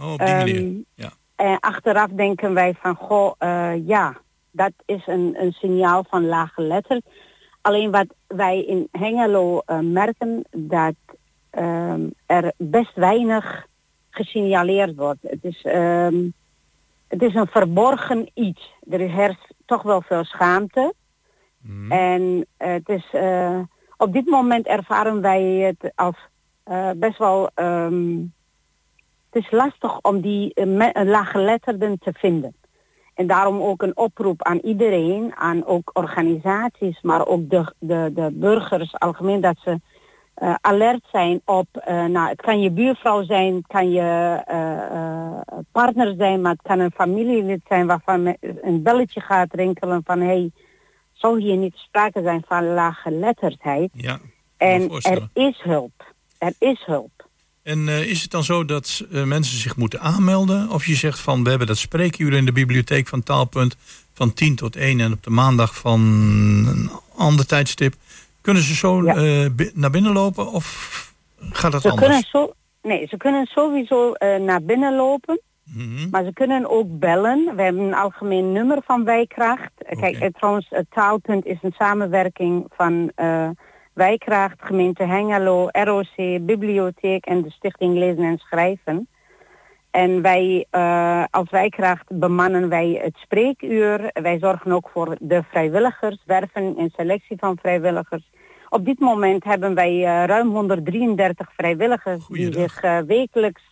Oh, op die Ehm, manier. Ja. En achteraf denken wij van, goh, eh, ja, dat is een, een signaal van lage letter. Alleen wat wij in Hengelo eh, merken, dat ehm, er best weinig gesignaleerd wordt. Het is, ehm, het is een verborgen iets. Er is toch wel veel schaamte. Mhm. En eh, het is, eh, op dit moment ervaren wij het als eh, best wel... ehm, het is lastig om die laaggeletterden te vinden. En daarom ook een oproep aan iedereen, aan ook organisaties, maar ook de, de, de burgers algemeen, dat ze alert zijn op, nou, het kan je buurvrouw zijn, het kan je partner zijn, maar het kan een familielid zijn waarvan een belletje gaat rinkelen van, hey, zou hier niet sprake zijn van laaggeletterdheid? Ja. En er is hulp. Er is hulp. En eh, is het dan zo dat eh, mensen zich moeten aanmelden? Of je zegt van, we hebben dat spreekuur in de bibliotheek van Taalpunt van 10 tot 1 en op de maandag van een ander tijdstip. Kunnen ze zo Ja. eh, naar binnen lopen of gaat dat Ze anders? kunnen, zo, nee, ze kunnen sowieso naar binnen lopen, Mhm. maar ze kunnen ook bellen. We hebben een algemeen nummer van Wijkracht. Eh, Kijk, eh, trouwens, het taalpunt is een samenwerking van eh, Wijkracht, gemeente Hengelo, ROC, Bibliotheek en de Stichting Lezen en Schrijven. En wij, als Wijkracht bemannen wij het spreekuur. Wij zorgen ook voor de vrijwilligers, werven en selectie van vrijwilligers. Op dit moment hebben wij ruim 133 vrijwilligers die zich wekelijks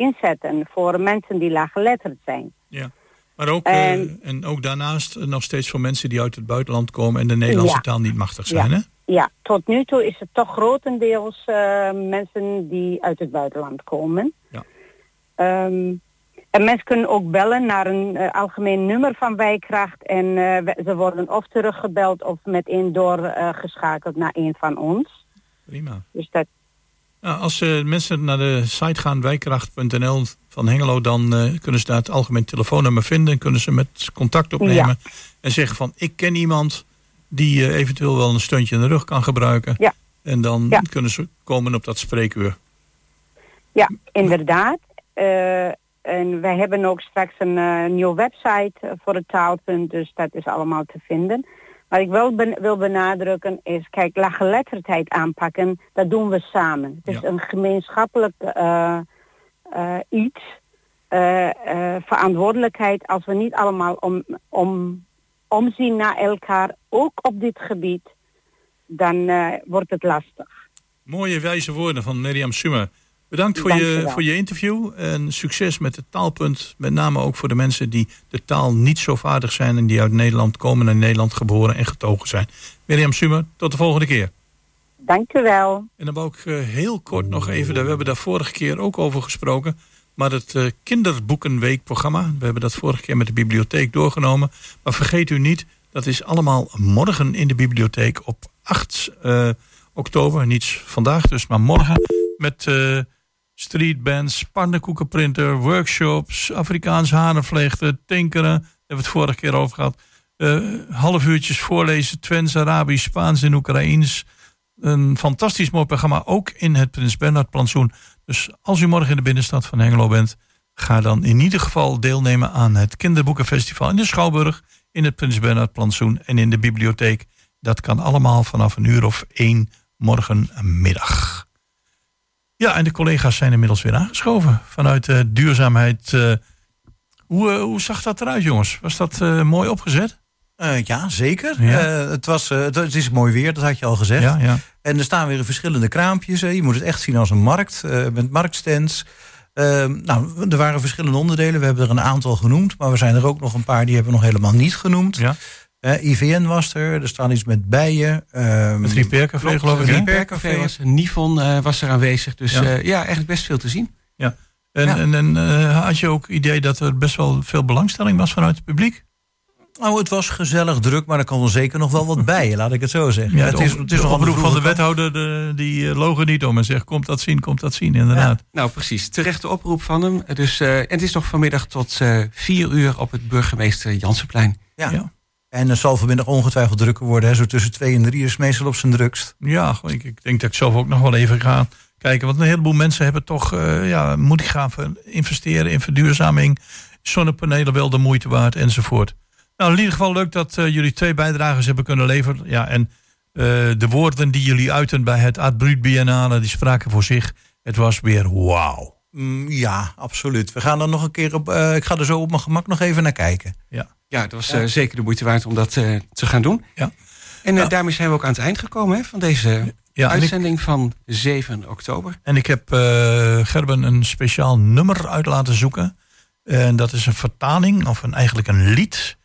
inzetten voor mensen die laaggeletterd zijn. Ja. Maar ook, eh, En- en ook daarnaast eh, nog steeds voor mensen die uit het buitenland komen en de Nederlandse Ja. taal niet machtig zijn. Ja. Hè? Ja, tot nu toe is het toch grotendeels eh, mensen die uit het buitenland komen. Ja. Ehm, en mensen kunnen ook bellen naar een eh, algemeen nummer van Wijkracht en eh, ze worden of teruggebeld of meteen doorgeschakeld naar een van ons. Prima. Dus dat, Nou, als eh, mensen naar de site gaan, wijkracht.nl van Hengelo, dan eh, kunnen ze daar het algemeen telefoonnummer vinden. En kunnen ze met contact opnemen en zeggen van ik ken iemand die eh, eventueel wel een steuntje in de rug kan gebruiken. Ja. En dan Ja. kunnen ze komen op dat spreekuur. ja, inderdaad. En wij hebben ook straks een nieuwe website voor het taalpunt, dus dat is allemaal te vinden. Wat ik wel ben- wil benadrukken is, kijk, laaggeletterdheid aanpakken, dat doen we samen. Het is Ja. een gemeenschappelijk eh, eh, iets, eh, verantwoordelijkheid als we niet allemaal om, om, omzien naar elkaar, ook op dit gebied, dan wordt het lastig. Mooie wijze woorden van Mirjam Summer. Bedankt voor je, voor je interview en succes met het taalpunt. Met name ook voor de mensen die de taal niet zo vaardig zijn en die uit Nederland komen en in Nederland geboren en getogen zijn. Mirjam Summer, tot de volgende keer. Dank u wel. En dan wou ik eh, heel kort nog even, we hebben daar vorige keer ook over gesproken. Maar het eh, kinderboekenweekprogramma, we hebben dat vorige keer met de bibliotheek doorgenomen. Maar vergeet u niet, dat is allemaal morgen in de bibliotheek op 8 eh, oktober. Niet vandaag dus, maar morgen. Met streetbands, pannenkoekenprinter, workshops, Afrikaans harenvlechten, tinkeren. Daar hebben we het vorige keer over gehad. Eh, half uurtjes voorlezen, Twents, Arabisch, Spaans en Oekraïens. Een fantastisch mooi programma, ook in het Prins Bernhard plantsoen. Dus als u morgen in de binnenstad van Hengelo bent, ga dan in ieder geval deelnemen aan het Kinderboekenfestival in de Schouwburg, in het Prins Bernhard plantsoen en in de bibliotheek. Dat kan allemaal vanaf een uur of één morgenmiddag. Ja, en de collega's zijn inmiddels weer aangeschoven vanuit eh, duurzaamheid. eh. hoe, eh, hoe zag dat eruit, jongens? Was dat mooi opgezet? Ja, zeker. Ja. Het, was, het, is mooi weer, dat had je al gezegd. Ja, ja. En er staan weer verschillende kraampjes. Hè. Je moet het echt zien als een markt, met marktstands. Eh, nou, er waren verschillende onderdelen. We hebben er een aantal genoemd. Maar we zijn er ook nog een paar die hebben we nog helemaal niet genoemd. Ja. Eh, IVN was er, er staan iets met bijen. ehm, Het Repaircafé geloof ik. Repaircafé was er, Nifon eh, was er aanwezig. Dus Ja. ja. ja, eigenlijk best veel te zien. Ja. En, Ja. en, en eh, had je ook het idee dat er best wel veel belangstelling was vanuit het publiek? Nou, het was gezellig druk, maar er kan er zeker nog wel wat bij, laat ik het zo zeggen. Ja, het is, het is de nog oproep van de wet. wethouder, de, die logen niet om en zegt, komt dat zien, komt dat zien, inderdaad. Nou, precies. Terechte oproep van hem. Dus, eh, en het is nog vanmiddag tot eh, vier uur op het burgemeester Jansenplein. Ja. Ja. En het zal vanmiddag ongetwijfeld drukker worden. Hè. Zo tussen twee en drie is meestal op zijn drukst. Ja, ik, ik denk dat ik zelf ook nog wel even ga kijken. Want een heleboel mensen hebben toch, eh ja, moet ik gaan investeren in verduurzaming. Zonnepanelen wel de moeite waard enzovoort. Nou, in ieder geval leuk dat eh, jullie twee bijdragers hebben kunnen leveren. Ja, en eh, de woorden die jullie uiten bij het Art Biennale, die spraken voor zich. Het was weer wauw. Mm, ja, absoluut. We gaan er nog een keer op. eh, ik ga er zo op mijn gemak nog even naar kijken. Ja. Ja, dat was eh, zeker de moeite waard om dat eh, te gaan doen. Ja. En Ja. daarmee zijn we ook aan het eind gekomen hè, van deze Ja, ik, uitzending van 7 oktober. en ik heb eh, Gerben een speciaal nummer uit laten zoeken. En dat is een vertaling, of een, eigenlijk een lied.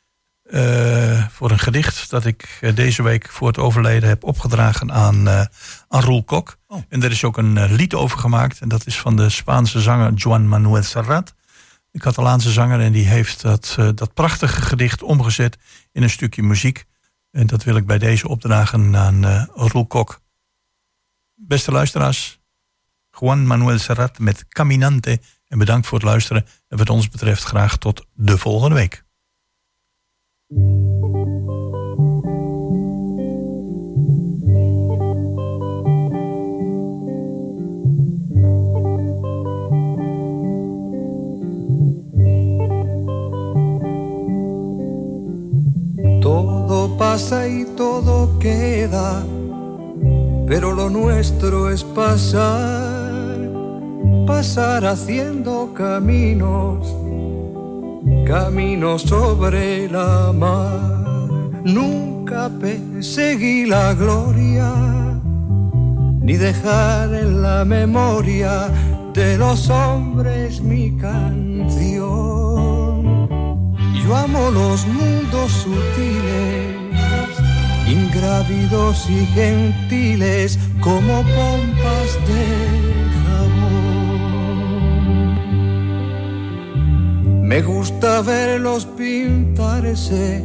Eh, voor een gedicht dat ik eh, deze week voor het overleden heb opgedragen aan, eh aan Roel Kok. Oh. En daar is ook een lied over gemaakt. En dat is van de Spaanse zanger Juan Manuel Serrat. De Catalaanse zanger. En die heeft dat, dat prachtige gedicht omgezet in een stukje muziek. En dat wil ik bij deze opdragen aan Roel Kok. Beste luisteraars, Juan Manuel Serrat met Caminante. En bedankt voor het luisteren. En wat ons betreft graag tot de volgende week. Todo pasa y todo queda, pero lo nuestro es pasar, pasar haciendo caminos, caminos sobre la mar. Nunca perseguí la gloria, ni dejar en la memoria de los hombres mi canción. Yo amo los mundos sutiles, ingrávidos y gentiles como pompas de Me gusta verlos pintarse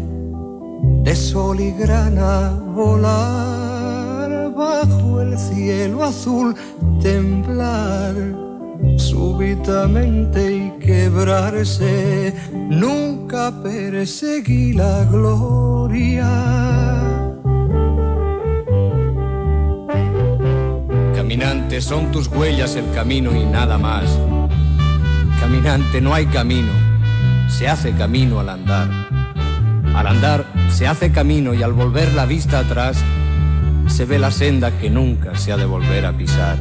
de sol y grana volar bajo el cielo azul, temblar súbitamente y quebrarse. Nunca perseguí la gloria. Caminante, son tus huellas el camino y nada más. Caminante, no hay camino, se hace camino al andar. Al andar se hace camino y al volver la vista atrás se ve la senda que nunca se ha de volver a pisar.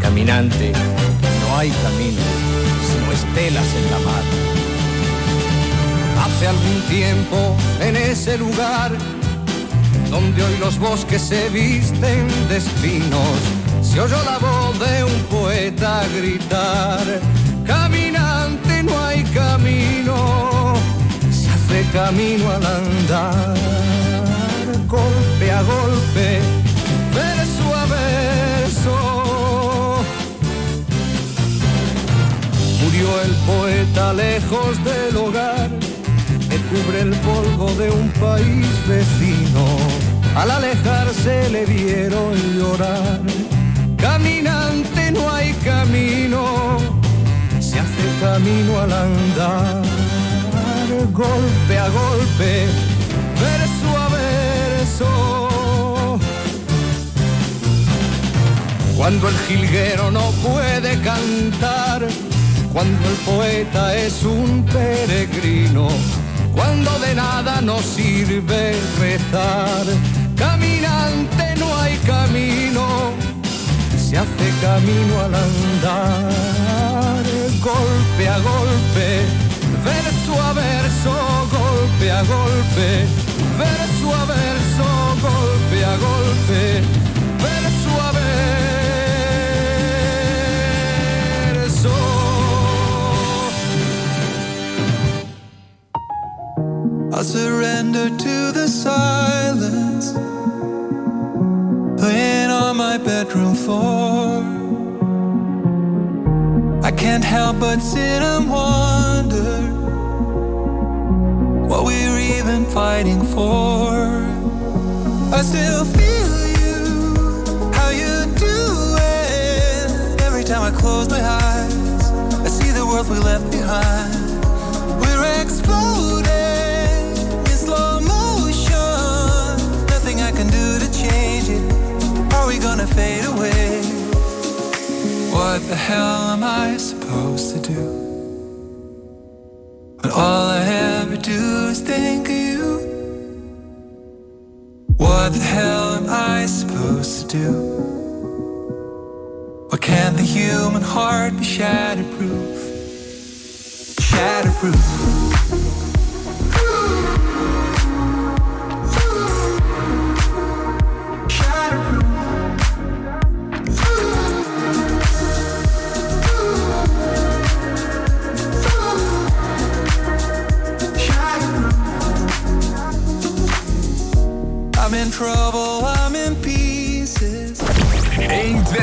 Caminante, no hay camino, sino estelas en la mar. Hace algún tiempo en ese lugar donde hoy los bosques se visten de espinos, se oyó la voz de un poeta gritar, caminante no hay camino, se hace camino al andar, golpe a golpe, verso a verso. Murió el poeta lejos del hogar que cubre el polvo de un país vecino. Al alejarse le vieron llorar. Caminante no hay camino, se hace camino al andar. Golpe a golpe, verso a verso. Cuando el jilguero no puede cantar, cuando el poeta es un peregrino, cuando de nada nos sirve rezar. Caminante no hay camino, se hace camino al andar, golpe a golpe, verso a verso, golpe a golpe, verso a verso, golpe a golpe, verso a verso. I surrender to the silence, playing on my bedroom floor help but sit and wonder what we're even fighting for. I still feel you, how you do it. Every time I close my eyes, I see the world we left behind. We're exploding in slow motion. Nothing I can do to change it. Are we gonna fade away? What the hell am I supposed to do? When all I ever do is think of you. What the hell am I supposed to do? Why can't the human heart be shatterproof? Shatterproof. I'm in trouble, I'm in pieces.